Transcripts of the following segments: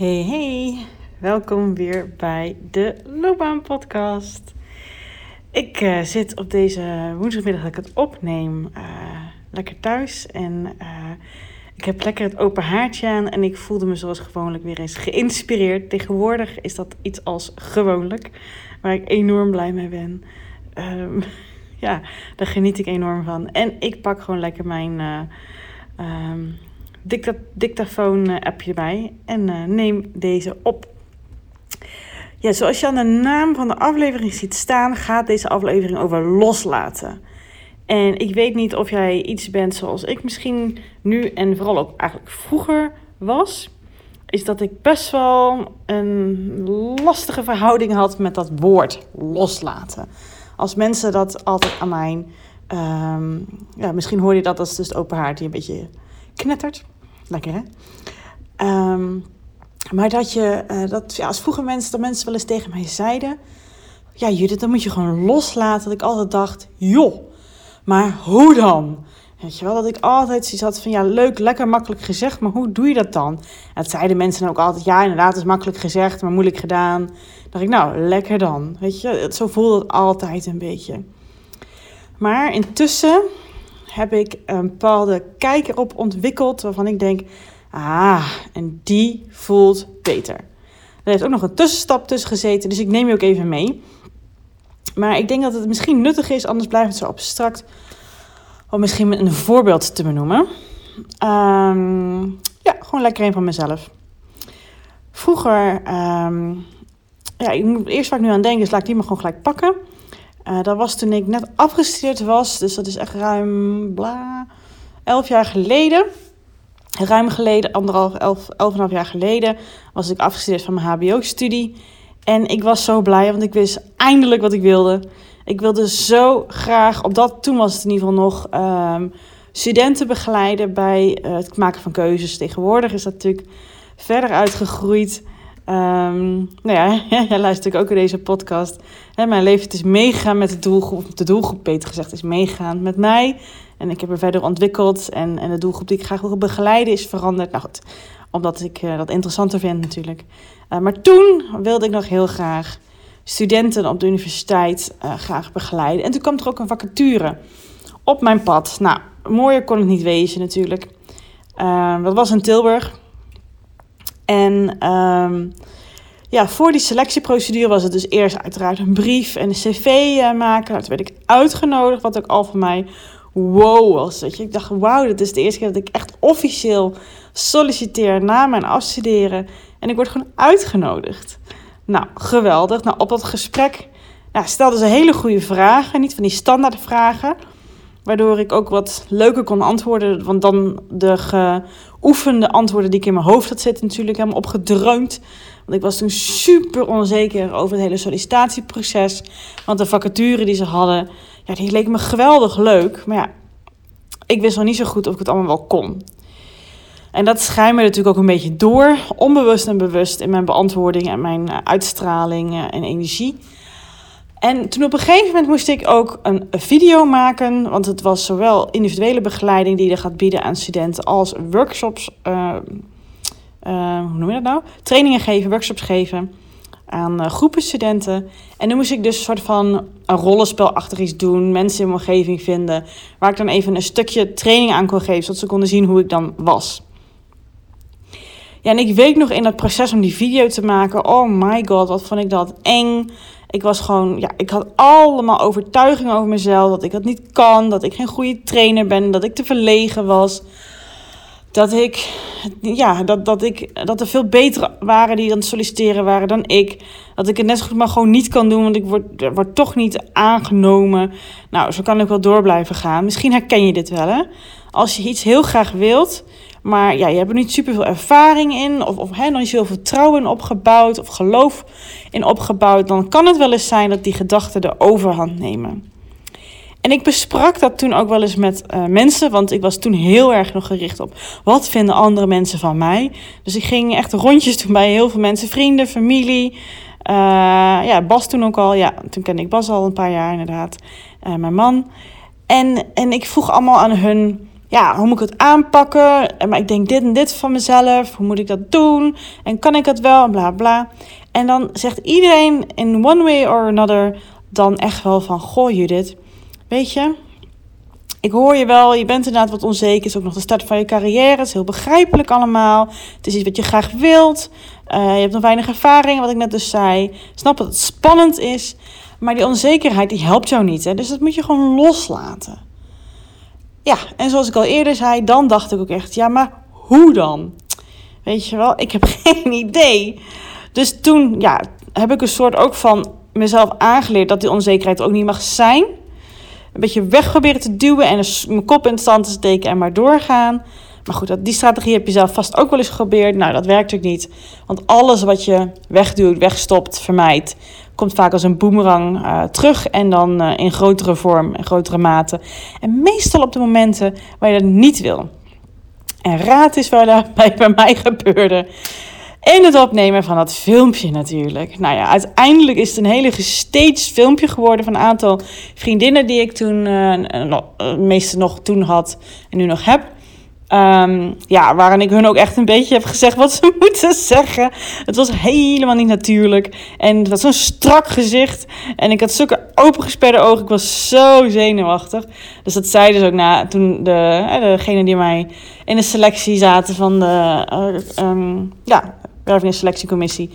Hey, hey, welkom weer bij de Loopbaan Podcast. Ik uh, zit op deze woensdagmiddag dat ik het opneem uh, lekker thuis en uh, ik heb lekker het open haartje aan en ik voelde me zoals gewoonlijk weer eens geïnspireerd. Tegenwoordig is dat iets als gewoonlijk, waar ik enorm blij mee ben. Um, ja, daar geniet ik enorm van. En ik pak gewoon lekker mijn um, dicta dictafoon-appje bij en uh, neem deze op. Ja, zoals je aan de naam van de aflevering ziet staan, gaat deze aflevering over loslaten. En ik weet niet of jij iets bent zoals ik misschien nu en vooral ook eigenlijk vroeger was. Is dat ik best wel een lastige verhouding had met dat woord loslaten. Als mensen dat altijd aan mij. Um, ja, misschien hoor je dat als dus het open haard die een beetje knettert. Lekker hè? Um, maar dat je, uh, dat, ja, als vroeger mensen, dat mensen wel eens tegen mij zeiden: Ja, Judith, dan moet je gewoon loslaten. Dat ik altijd dacht: Joh, maar hoe dan? Weet je wel, dat ik altijd zoiets had van ja, leuk, lekker makkelijk gezegd, maar hoe doe je dat dan? En dat zeiden mensen ook altijd, ja, inderdaad, is makkelijk gezegd, maar moeilijk gedaan. Dacht ik, nou, lekker dan. Weet je, zo voelde het altijd een beetje. Maar intussen heb ik een bepaalde kijk erop ontwikkeld waarvan ik denk, ah, en die voelt beter. Er heeft ook nog een tussenstap tussen gezeten, dus ik neem je ook even mee. Maar ik denk dat het misschien nuttig is, anders blijft het zo abstract, om misschien een voorbeeld te benoemen. Um, ja, gewoon lekker een van mezelf. Vroeger, um, ja, ik moet eerst waar ik nu aan denk, is laat ik die maar gewoon gelijk pakken. Uh, dat was toen ik net afgestudeerd was, dus dat is echt ruim bla, elf jaar geleden. Ruim geleden, anderhalf, elf, elf en half jaar geleden, was ik afgestudeerd van mijn HBO-studie. En ik was zo blij, want ik wist eindelijk wat ik wilde. Ik wilde zo graag, op dat toen was het in ieder geval nog, um, studenten begeleiden bij uh, het maken van keuzes. Tegenwoordig is dat natuurlijk verder uitgegroeid. Um, nou ja, jij luistert ook in deze podcast. Mijn leven is meegaan met de doelgroep, de doelgroep beter gezegd, is meegaan met mij. En ik heb er verder ontwikkeld en, en de doelgroep die ik graag wil begeleiden is veranderd. Nou goed, omdat ik uh, dat interessanter vind natuurlijk. Uh, maar toen wilde ik nog heel graag studenten op de universiteit uh, graag begeleiden. En toen kwam er ook een vacature op mijn pad. Nou, mooier kon het niet wezen natuurlijk. Uh, dat was in Tilburg. En um, ja, voor die selectieprocedure was het dus eerst uiteraard een brief en een cv uh, maken. Nou, toen werd ik uitgenodigd, wat ook al voor mij wow was. Weet je. Ik dacht, wauw, dit is de eerste keer dat ik echt officieel solliciteer na mijn afstuderen. En ik word gewoon uitgenodigd. Nou, geweldig. Nou, op dat gesprek ja, stelden ze hele goede vragen. Niet van die standaard vragen. Waardoor ik ook wat leuker kon antwoorden. Want dan de geoefende antwoorden die ik in mijn hoofd had zitten natuurlijk helemaal opgedreund. Want ik was toen super onzeker over het hele sollicitatieproces. Want de vacature die ze hadden, ja, die leek me geweldig leuk. Maar ja, ik wist nog niet zo goed of ik het allemaal wel kon. En dat schijnde natuurlijk ook een beetje door, onbewust en bewust in mijn beantwoording en mijn uh, uitstraling en energie. En toen op een gegeven moment moest ik ook een, video maken, want het was zowel individuele begeleiding die je gaat bieden aan studenten als workshops, uh, hoe noem je dat nou? Trainingen geven, workshops geven aan groepen studenten. En nu moest ik dus een soort van een rollenspelachtig iets doen, mensen in mijn omgeving vinden, waar ik dan even een stukje training aan kon geven, zodat ze konden zien hoe ik dan was. Ja, en ik weet nog in dat proces om die video te maken. Oh my god, wat vond ik dat eng. Ik was gewoon, ja, ik had allemaal overtuigingen over mezelf. Dat ik dat niet kan. Dat ik geen goede trainer ben. Dat ik te verlegen was. Dat ik, ja, dat, dat, ik, dat er veel betere waren die aan het solliciteren waren dan ik. Dat ik het net zo goed maar gewoon niet kan doen, want ik word, word toch niet aangenomen. Nou, zo kan ik wel door blijven gaan. Misschien herken je dit wel, hè? Als je iets heel graag wilt, maar ja, je hebt er niet super veel ervaring in, of, of hè, nog niet zoveel vertrouwen in opgebouwd, of geloof in opgebouwd, dan kan het wel eens zijn dat die gedachten de overhand nemen. En ik besprak dat toen ook wel eens met uh, mensen, want ik was toen heel erg nog gericht op wat vinden andere mensen van mij. Dus ik ging echt rondjes doen bij heel veel mensen, vrienden, familie. Uh, ja, Bas toen ook al, ja, toen kende ik Bas al een paar jaar inderdaad, uh, mijn man. En, en ik vroeg allemaal aan hun ja, hoe moet ik het aanpakken? Maar ik denk dit en dit van mezelf. Hoe moet ik dat doen? En kan ik het wel? Bla bla. En dan zegt iedereen in one way or another dan echt wel van... Goh Judith, weet je... Ik hoor je wel, je bent inderdaad wat onzeker. Het is ook nog de start van je carrière. Het is heel begrijpelijk allemaal. Het is iets wat je graag wilt. Uh, je hebt nog weinig ervaring, wat ik net dus zei. Snap dat het spannend is. Maar die onzekerheid die helpt jou niet. Hè? Dus dat moet je gewoon loslaten. Ja, en zoals ik al eerder zei, dan dacht ik ook echt, ja, maar hoe dan? Weet je wel, ik heb geen idee. Dus toen ja, heb ik een soort ook van mezelf aangeleerd dat die onzekerheid ook niet mag zijn. Een beetje weg proberen te duwen en mijn kop in het zand te steken en maar doorgaan. Maar goed, die strategie heb je zelf vast ook wel eens geprobeerd. Nou, dat werkt ook niet. Want alles wat je wegduwt, wegstopt, vermijdt, komt vaak als een boemerang uh, terug. En dan uh, in grotere vorm en grotere mate. En meestal op de momenten waar je dat niet wil. En raad is waar dat bij, mij gebeurde. In het opnemen van dat filmpje natuurlijk. Nou ja, uiteindelijk is het een hele gestaged filmpje geworden van een aantal vriendinnen die ik toen, uh, uh, meeste nog toen had en nu nog heb. Um, ja, waarin ik hun ook echt een beetje heb gezegd wat ze moeten zeggen. Het was helemaal niet natuurlijk. En het was zo'n strak gezicht. En ik had zulke opengesperde ogen. Ik was zo zenuwachtig. Dus dat zei dus ook na toen de, degene die mij in de selectie zaten van de uh, um, ja, selectiecommissie.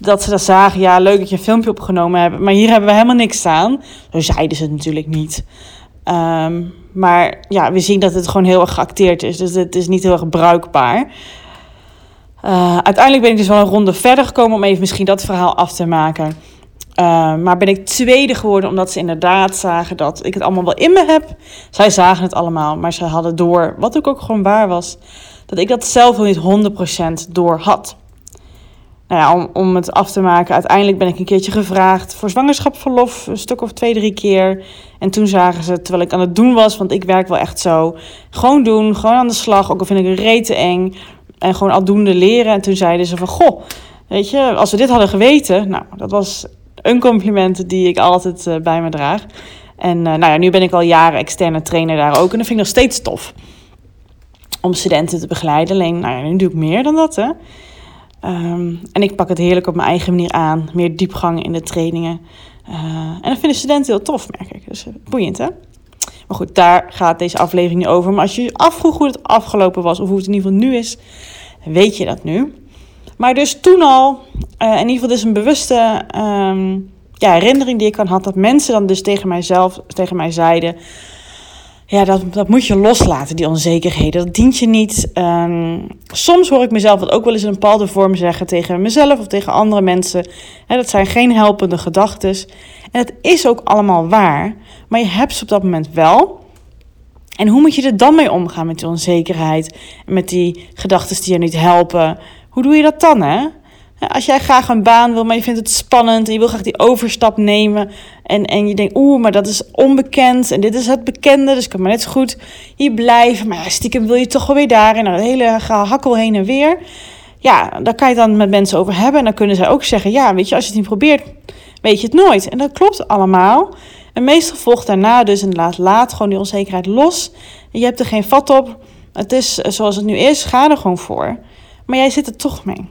Dat ze dat zagen. Ja, leuk dat je een filmpje opgenomen hebt. Maar hier hebben we helemaal niks aan. Zo zeiden ze het natuurlijk niet. Um, maar ja, we zien dat het gewoon heel erg geacteerd is. Dus het is niet heel erg bruikbaar. Uh, uiteindelijk ben ik dus wel een ronde verder gekomen om even misschien dat verhaal af te maken. Uh, maar ben ik tweede geworden omdat ze inderdaad zagen dat ik het allemaal wel in me heb. Zij zagen het allemaal, maar ze hadden door, wat ook, ook gewoon waar was, dat ik dat zelf wel niet 100% door had nou om, om het af te maken, uiteindelijk ben ik een keertje gevraagd voor zwangerschapsverlof, een stuk of twee, drie keer. En toen zagen ze, terwijl ik aan het doen was, want ik werk wel echt zo, gewoon doen, gewoon aan de slag, ook al vind ik het rete eng. En gewoon aldoende leren. En toen zeiden ze van, goh, weet je, als we dit hadden geweten, nou, dat was een compliment die ik altijd uh, bij me draag. En uh, nou ja, nu ben ik al jaren externe trainer daar ook. En dat vind ik nog steeds tof. Om studenten te begeleiden. Alleen, nou ja, nu doe ik meer dan dat, hè. Um, en ik pak het heerlijk op mijn eigen manier aan. Meer diepgang in de trainingen. Uh, en dat vinden studenten heel tof, merk ik. Dus uh, boeiend, hè? Maar goed, daar gaat deze aflevering niet over. Maar als je je afvroeg hoe het afgelopen was, of hoe het in ieder geval nu is, weet je dat nu. Maar dus toen al, uh, in ieder geval dus een bewuste um, ja, herinnering die ik kan had, dat mensen dan dus tegen mijzelf, tegen mij zeiden ja, dat, dat moet je loslaten, die onzekerheden. Dat dient je niet. Um, soms hoor ik mezelf dat ook wel eens in een bepaalde vorm zeggen tegen mezelf of tegen andere mensen. dat zijn geen helpende gedachten. En het is ook allemaal waar, maar je hebt ze op dat moment wel. En hoe moet je er dan mee omgaan met die onzekerheid? Met die gedachten die je niet helpen? Hoe doe je dat dan, hè? Als jij graag een baan wil, maar je vindt het spannend en je wil graag die overstap nemen. En, en je denkt, oeh, maar dat is onbekend en dit is het bekende, dus ik kan maar net zo goed hier blijven. Maar ja, stiekem wil je toch wel weer daar en dat hele gehakkel heen en weer. Ja, daar kan je dan met mensen over hebben. En dan kunnen zij ook zeggen, ja, weet je, als je het niet probeert, weet je het nooit. En dat klopt allemaal. En meestal volgt daarna dus inderdaad, laat gewoon die onzekerheid los. Je hebt er geen vat op. Het is zoals het nu is, ga er gewoon voor. Maar jij zit er toch mee.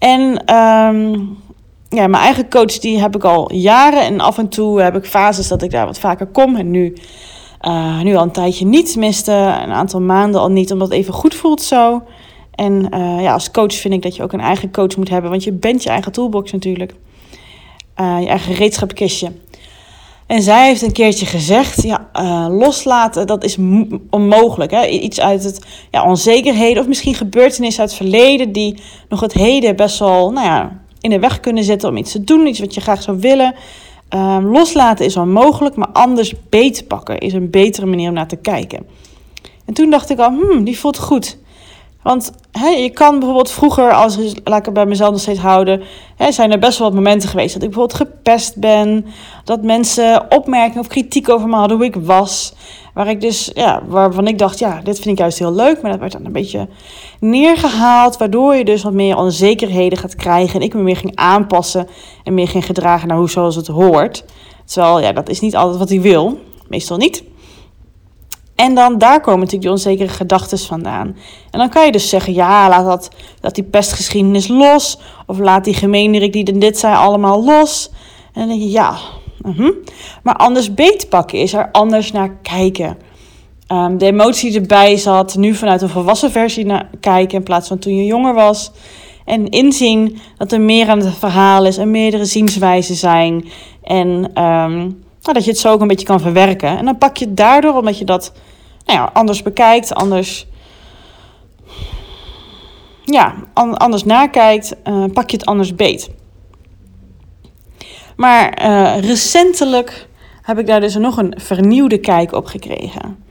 En um, ja, mijn eigen coach die heb ik al jaren. En af en toe heb ik fases dat ik daar wat vaker kom. En nu, uh, nu al een tijdje niet. Tenminste, een aantal maanden al niet. Omdat het even goed voelt zo. En uh, ja, als coach vind ik dat je ook een eigen coach moet hebben. Want je bent je eigen toolbox natuurlijk. Uh, je eigen gereedschapkistje. En zij heeft een keertje gezegd: ja, uh, loslaten, dat is onmogelijk. Hè? Iets uit het ja, onzekerheden of misschien gebeurtenissen uit het verleden die nog het heden best wel nou ja, in de weg kunnen zetten om iets te doen, iets wat je graag zou willen. Uh, loslaten is onmogelijk, maar anders beter pakken is een betere manier om naar te kijken. En toen dacht ik al, hmm, die voelt goed. Want hè, je kan bijvoorbeeld vroeger, als laat ik het bij mezelf nog steeds houden, hè, zijn er best wel wat momenten geweest dat ik bijvoorbeeld gepest ben, dat mensen opmerkingen of kritiek over me hadden hoe ik was. Waar ik dus, ja, waarvan ik dacht, ja, dit vind ik juist heel leuk, maar dat werd dan een beetje neergehaald, waardoor je dus wat meer onzekerheden gaat krijgen en ik me meer ging aanpassen en meer ging gedragen naar hoe zoals het hoort. Terwijl, ja, dat is niet altijd wat ik wil, meestal niet. En dan daar komen natuurlijk die onzekere gedachten vandaan. En dan kan je dus zeggen, ja, laat, dat, laat die pestgeschiedenis los. Of laat die gemeenerik die dit zei allemaal los. En dan denk je, ja. Uh Maar anders beetpakken is er anders naar kijken. Um, de emotie erbij zat, nu vanuit een volwassen versie naar kijken in plaats van toen je jonger was. En inzien dat er meer aan het verhaal is en meerdere zienswijzen zijn. En um, nou, dat je het zo ook een beetje kan verwerken. En dan pak je het daardoor, omdat je dat nou ja, anders bekijkt, anders, ja, anders nakijkt, uh, pak je het anders beet. Maar uh, recentelijk heb ik daar dus nog een vernieuwde kijk op gekregen.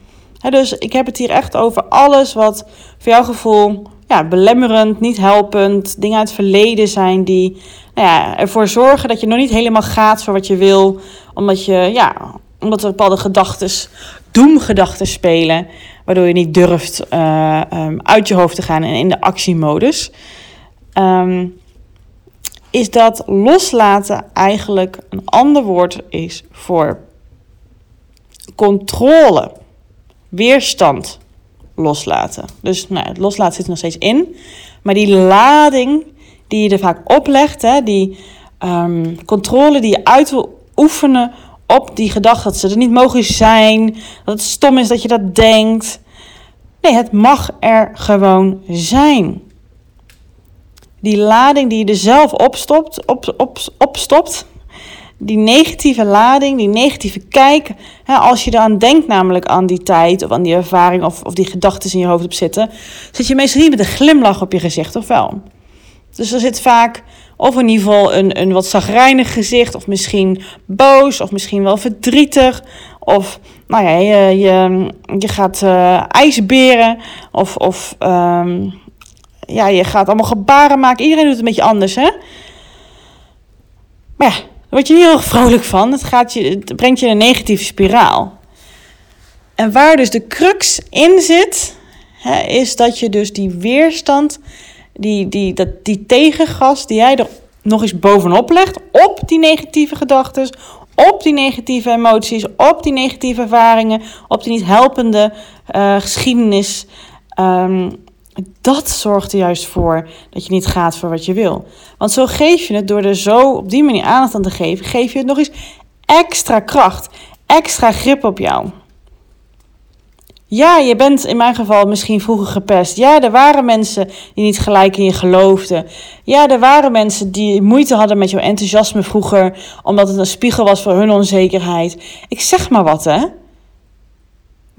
dus ik heb het hier echt over alles wat voor jouw gevoel ja, belemmerend, niet helpend, dingen uit het verleden zijn die nou ja, ervoor zorgen dat je nog niet helemaal gaat voor wat je wil, omdat, je, ja, omdat er bepaalde gedachten, doemgedachten spelen, waardoor je niet durft uh, um, uit je hoofd te gaan en in de actiemodus. Um, is dat loslaten eigenlijk een ander woord is voor controle, weerstand loslaten. Dus nou, het loslaten zit er nog steeds in. Maar die lading die je er vaak oplegt, hè, die um, controle die je uit wil oefenen op die gedachte dat ze er niet mogen zijn, dat het stom is dat je dat denkt. Nee, het mag er gewoon zijn. Die lading die je er zelf opstopt, op, op, opstopt, die negatieve lading, die negatieve kijk, hè, als je eraan denkt, namelijk aan die tijd of aan die ervaring of, of die gedachten in je hoofd op zitten, zit je meestal niet met een glimlach op je gezicht, of wel? Dus er zit vaak, of in ieder geval een, een wat zagrijnig gezicht, of misschien boos, of misschien wel verdrietig, of nou ja, je, je, je gaat uh, ijsberen, of, of um, ja, je gaat allemaal gebaren maken. Iedereen doet het een beetje anders, hè? Maar ja, word je niet heel vrolijk van. Het, gaat je, brengt je in een negatieve spiraal. En waar dus de crux in zit, hè, is dat je dus die weerstand, die, die, dat, die tegengas die jij er nog eens bovenop legt, op die negatieve gedachten, op die negatieve emoties, op die negatieve ervaringen, op die niet helpende uh, geschiedenis. Um, dat zorgt er juist voor dat je niet gaat voor wat je wil. Want zo geef je het door er zo op die manier aandacht aan te geven, geef je het nog eens extra kracht, extra grip op jou. Ja, je bent in mijn geval misschien vroeger gepest. Ja, er waren mensen die niet gelijk in je geloofden. Ja, er waren mensen die moeite hadden met jouw enthousiasme vroeger, omdat het een spiegel was voor hun onzekerheid. Ik zeg maar wat, hè?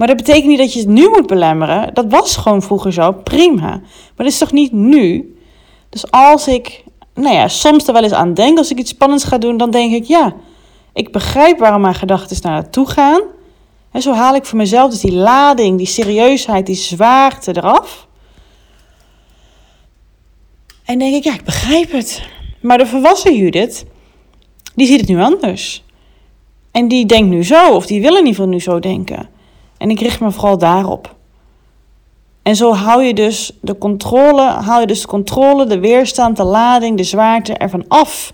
Maar dat betekent niet dat je het nu moet belemmeren. Dat was gewoon vroeger zo, prima. Maar dat is toch niet nu? Dus als ik, nou ja, soms er wel eens aan denk, als ik iets spannends ga doen, dan denk ik, ja, ik begrijp waarom mijn gedachten naar naartoe gaan. En zo haal ik voor mezelf dus die lading, die serieusheid, die zwaarte eraf. En denk ik, ja, ik begrijp het. Maar de volwassen Judith, die ziet het nu anders. En die denkt nu zo, of die wil in ieder geval nu zo denken. En ik richt me vooral daarop. En zo hou je dus de controle, haal je dus de controle, de weerstand, de lading, de zwaarte ervan af.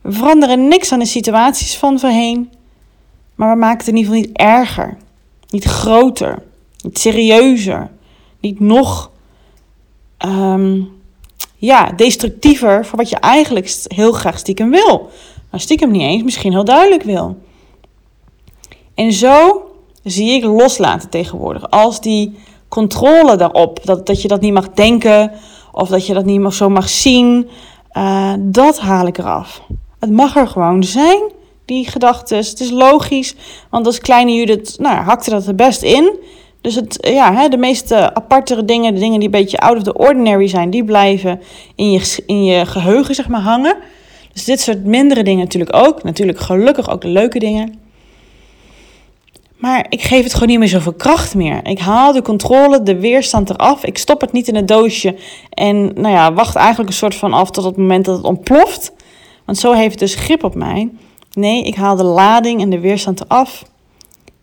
We veranderen niks aan de situaties van voorheen, maar we maken het in ieder geval niet erger, niet groter, niet serieuzer, niet nog um, ja, destructiever voor wat je eigenlijk heel graag stiekem wil. Maar stiekem niet eens, misschien heel duidelijk wil. En zo zie ik loslaten tegenwoordig. Als die controle daarop, dat, dat je dat niet mag denken of dat je dat niet zo mag zien, uh, dat haal ik eraf. Het mag er gewoon zijn, die gedachten. Het is logisch, want als kleine Judith nou, hakte dat er best in. Dus het, ja, hè, de meeste apartere dingen, de dingen die een beetje out of the ordinary zijn, die blijven in je, in je geheugen zeg maar, hangen. Dus dit soort mindere dingen natuurlijk ook. Natuurlijk gelukkig ook leuke dingen. Maar ik geef het gewoon niet meer zoveel kracht meer. Ik haal de controle, de weerstand eraf. Ik stop het niet in het doosje. En nou ja, wacht eigenlijk een soort van af tot het moment dat het ontploft. Want zo heeft het dus grip op mij. Nee, ik haal de lading en de weerstand eraf.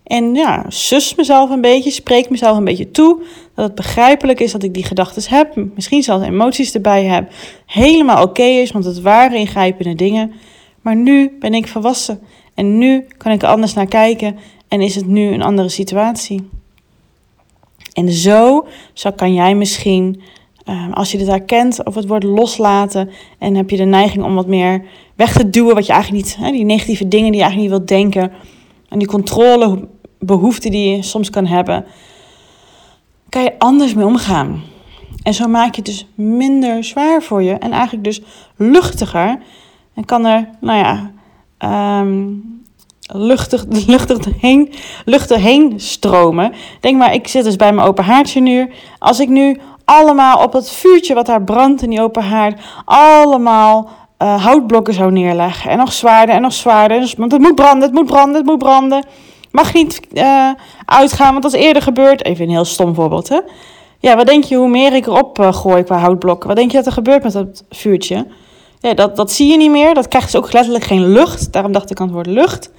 En ja, sus mezelf een beetje, spreek mezelf een beetje toe. Dat het begrijpelijk is dat ik die gedachten heb. Misschien zelfs emoties erbij heb. Helemaal oké is, want het waren ingrijpende dingen. Maar nu ben ik volwassen. En nu kan ik er anders naar kijken. En is het nu een andere situatie. En zo, zo kan jij misschien, ehm, als je dit herkent, of het woord loslaten en heb je de neiging om wat meer weg te duwen wat je eigenlijk niet, die negatieve dingen die je eigenlijk niet wilt denken en die controlebehoefte die je soms kan hebben, kan je anders mee omgaan. En zo maak je het dus minder zwaar voor je en eigenlijk dus luchtiger. En kan er, nou ja, um, luchtig, luchtig, heen, luchtig heen stromen. Denk maar, ik zit dus bij mijn open haartje nu. Als ik nu allemaal op het vuurtje wat daar brandt in die open haard, allemaal uh, houtblokken zou neerleggen. En nog zwaarder en nog zwaarder. Dus, want het moet branden, het moet branden, het moet branden. Mag niet uh, uitgaan, want dat is eerder gebeurd. Even een heel stom voorbeeld, hè. Ja, wat denk je hoe meer ik erop uh, gooi qua houtblokken? Wat denk je dat er gebeurt met dat vuurtje? Ja, dat, dat zie je niet meer. Dat krijgt dus ook letterlijk geen lucht. Daarom dacht ik aan het woord lucht.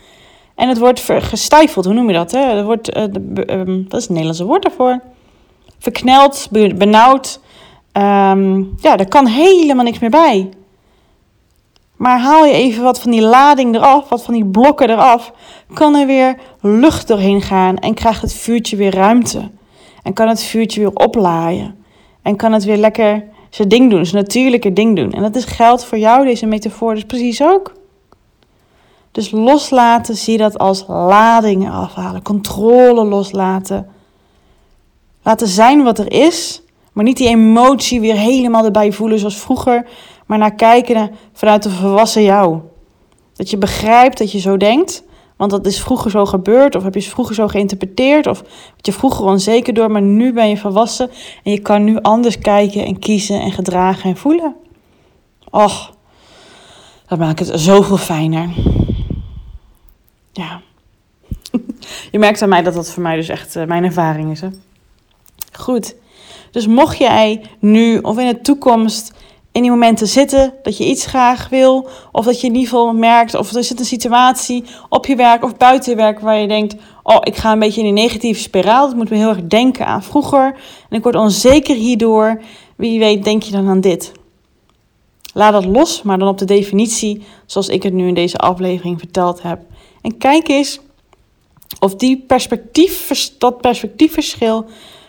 En het wordt gestijfeld, hoe noem je dat? Hè? Het wordt, uh, is het Nederlandse woord daarvoor? Verkneld, benauwd. Um, ja, daar kan helemaal niks meer bij. Maar haal je even wat van die lading eraf, wat van die blokken eraf, kan er weer lucht doorheen gaan en krijgt het vuurtje weer ruimte. En kan het vuurtje weer oplaaien. En kan het weer lekker zijn ding doen, zijn natuurlijke ding doen. En dat is geld voor jou, deze metafoor, dus precies ook. Dus loslaten, zie dat als ladingen afhalen, controle loslaten. Laten zijn wat er is, maar niet die emotie weer helemaal erbij voelen zoals vroeger, maar naar kijken vanuit de volwassen jou. Dat je begrijpt dat je zo denkt, want dat is vroeger zo gebeurd, of heb je het vroeger zo geïnterpreteerd, of werd je vroeger onzeker door, maar nu ben je volwassen en je kan nu anders kijken en kiezen en gedragen en voelen. Och, dat maakt het zoveel fijner. Ja. je merkt aan mij dat dat voor mij dus echt uh, mijn ervaring is. Hè? Goed. Dus mocht jij nu of in de toekomst in die momenten zitten dat je iets graag wil, of dat je in ieder geval merkt, of er zit een situatie op je werk of buiten je werk waar je denkt: Oh, ik ga een beetje in een negatieve spiraal. Dat moet me heel erg denken aan vroeger. En ik word onzeker hierdoor. Wie weet, denk je dan aan dit? Laat dat los, maar dan op de definitie, zoals ik het nu in deze aflevering verteld heb. En kijk eens of die perspectief, dat perspectiefverschil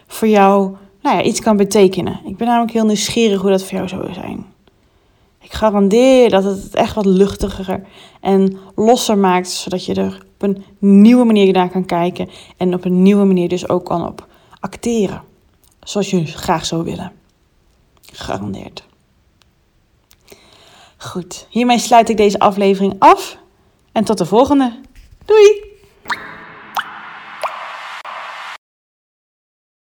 voor jou nou ja, iets kan betekenen. Ik ben namelijk heel nieuwsgierig hoe dat voor jou zou zijn. Ik garandeer dat het echt wat luchtiger en losser maakt, zodat je er op een nieuwe manier naar kan kijken en op een nieuwe manier dus ook kan op acteren. Zoals je graag zou willen. Gegarandeerd. Goed, hiermee sluit ik deze aflevering af en tot de volgende. Doei!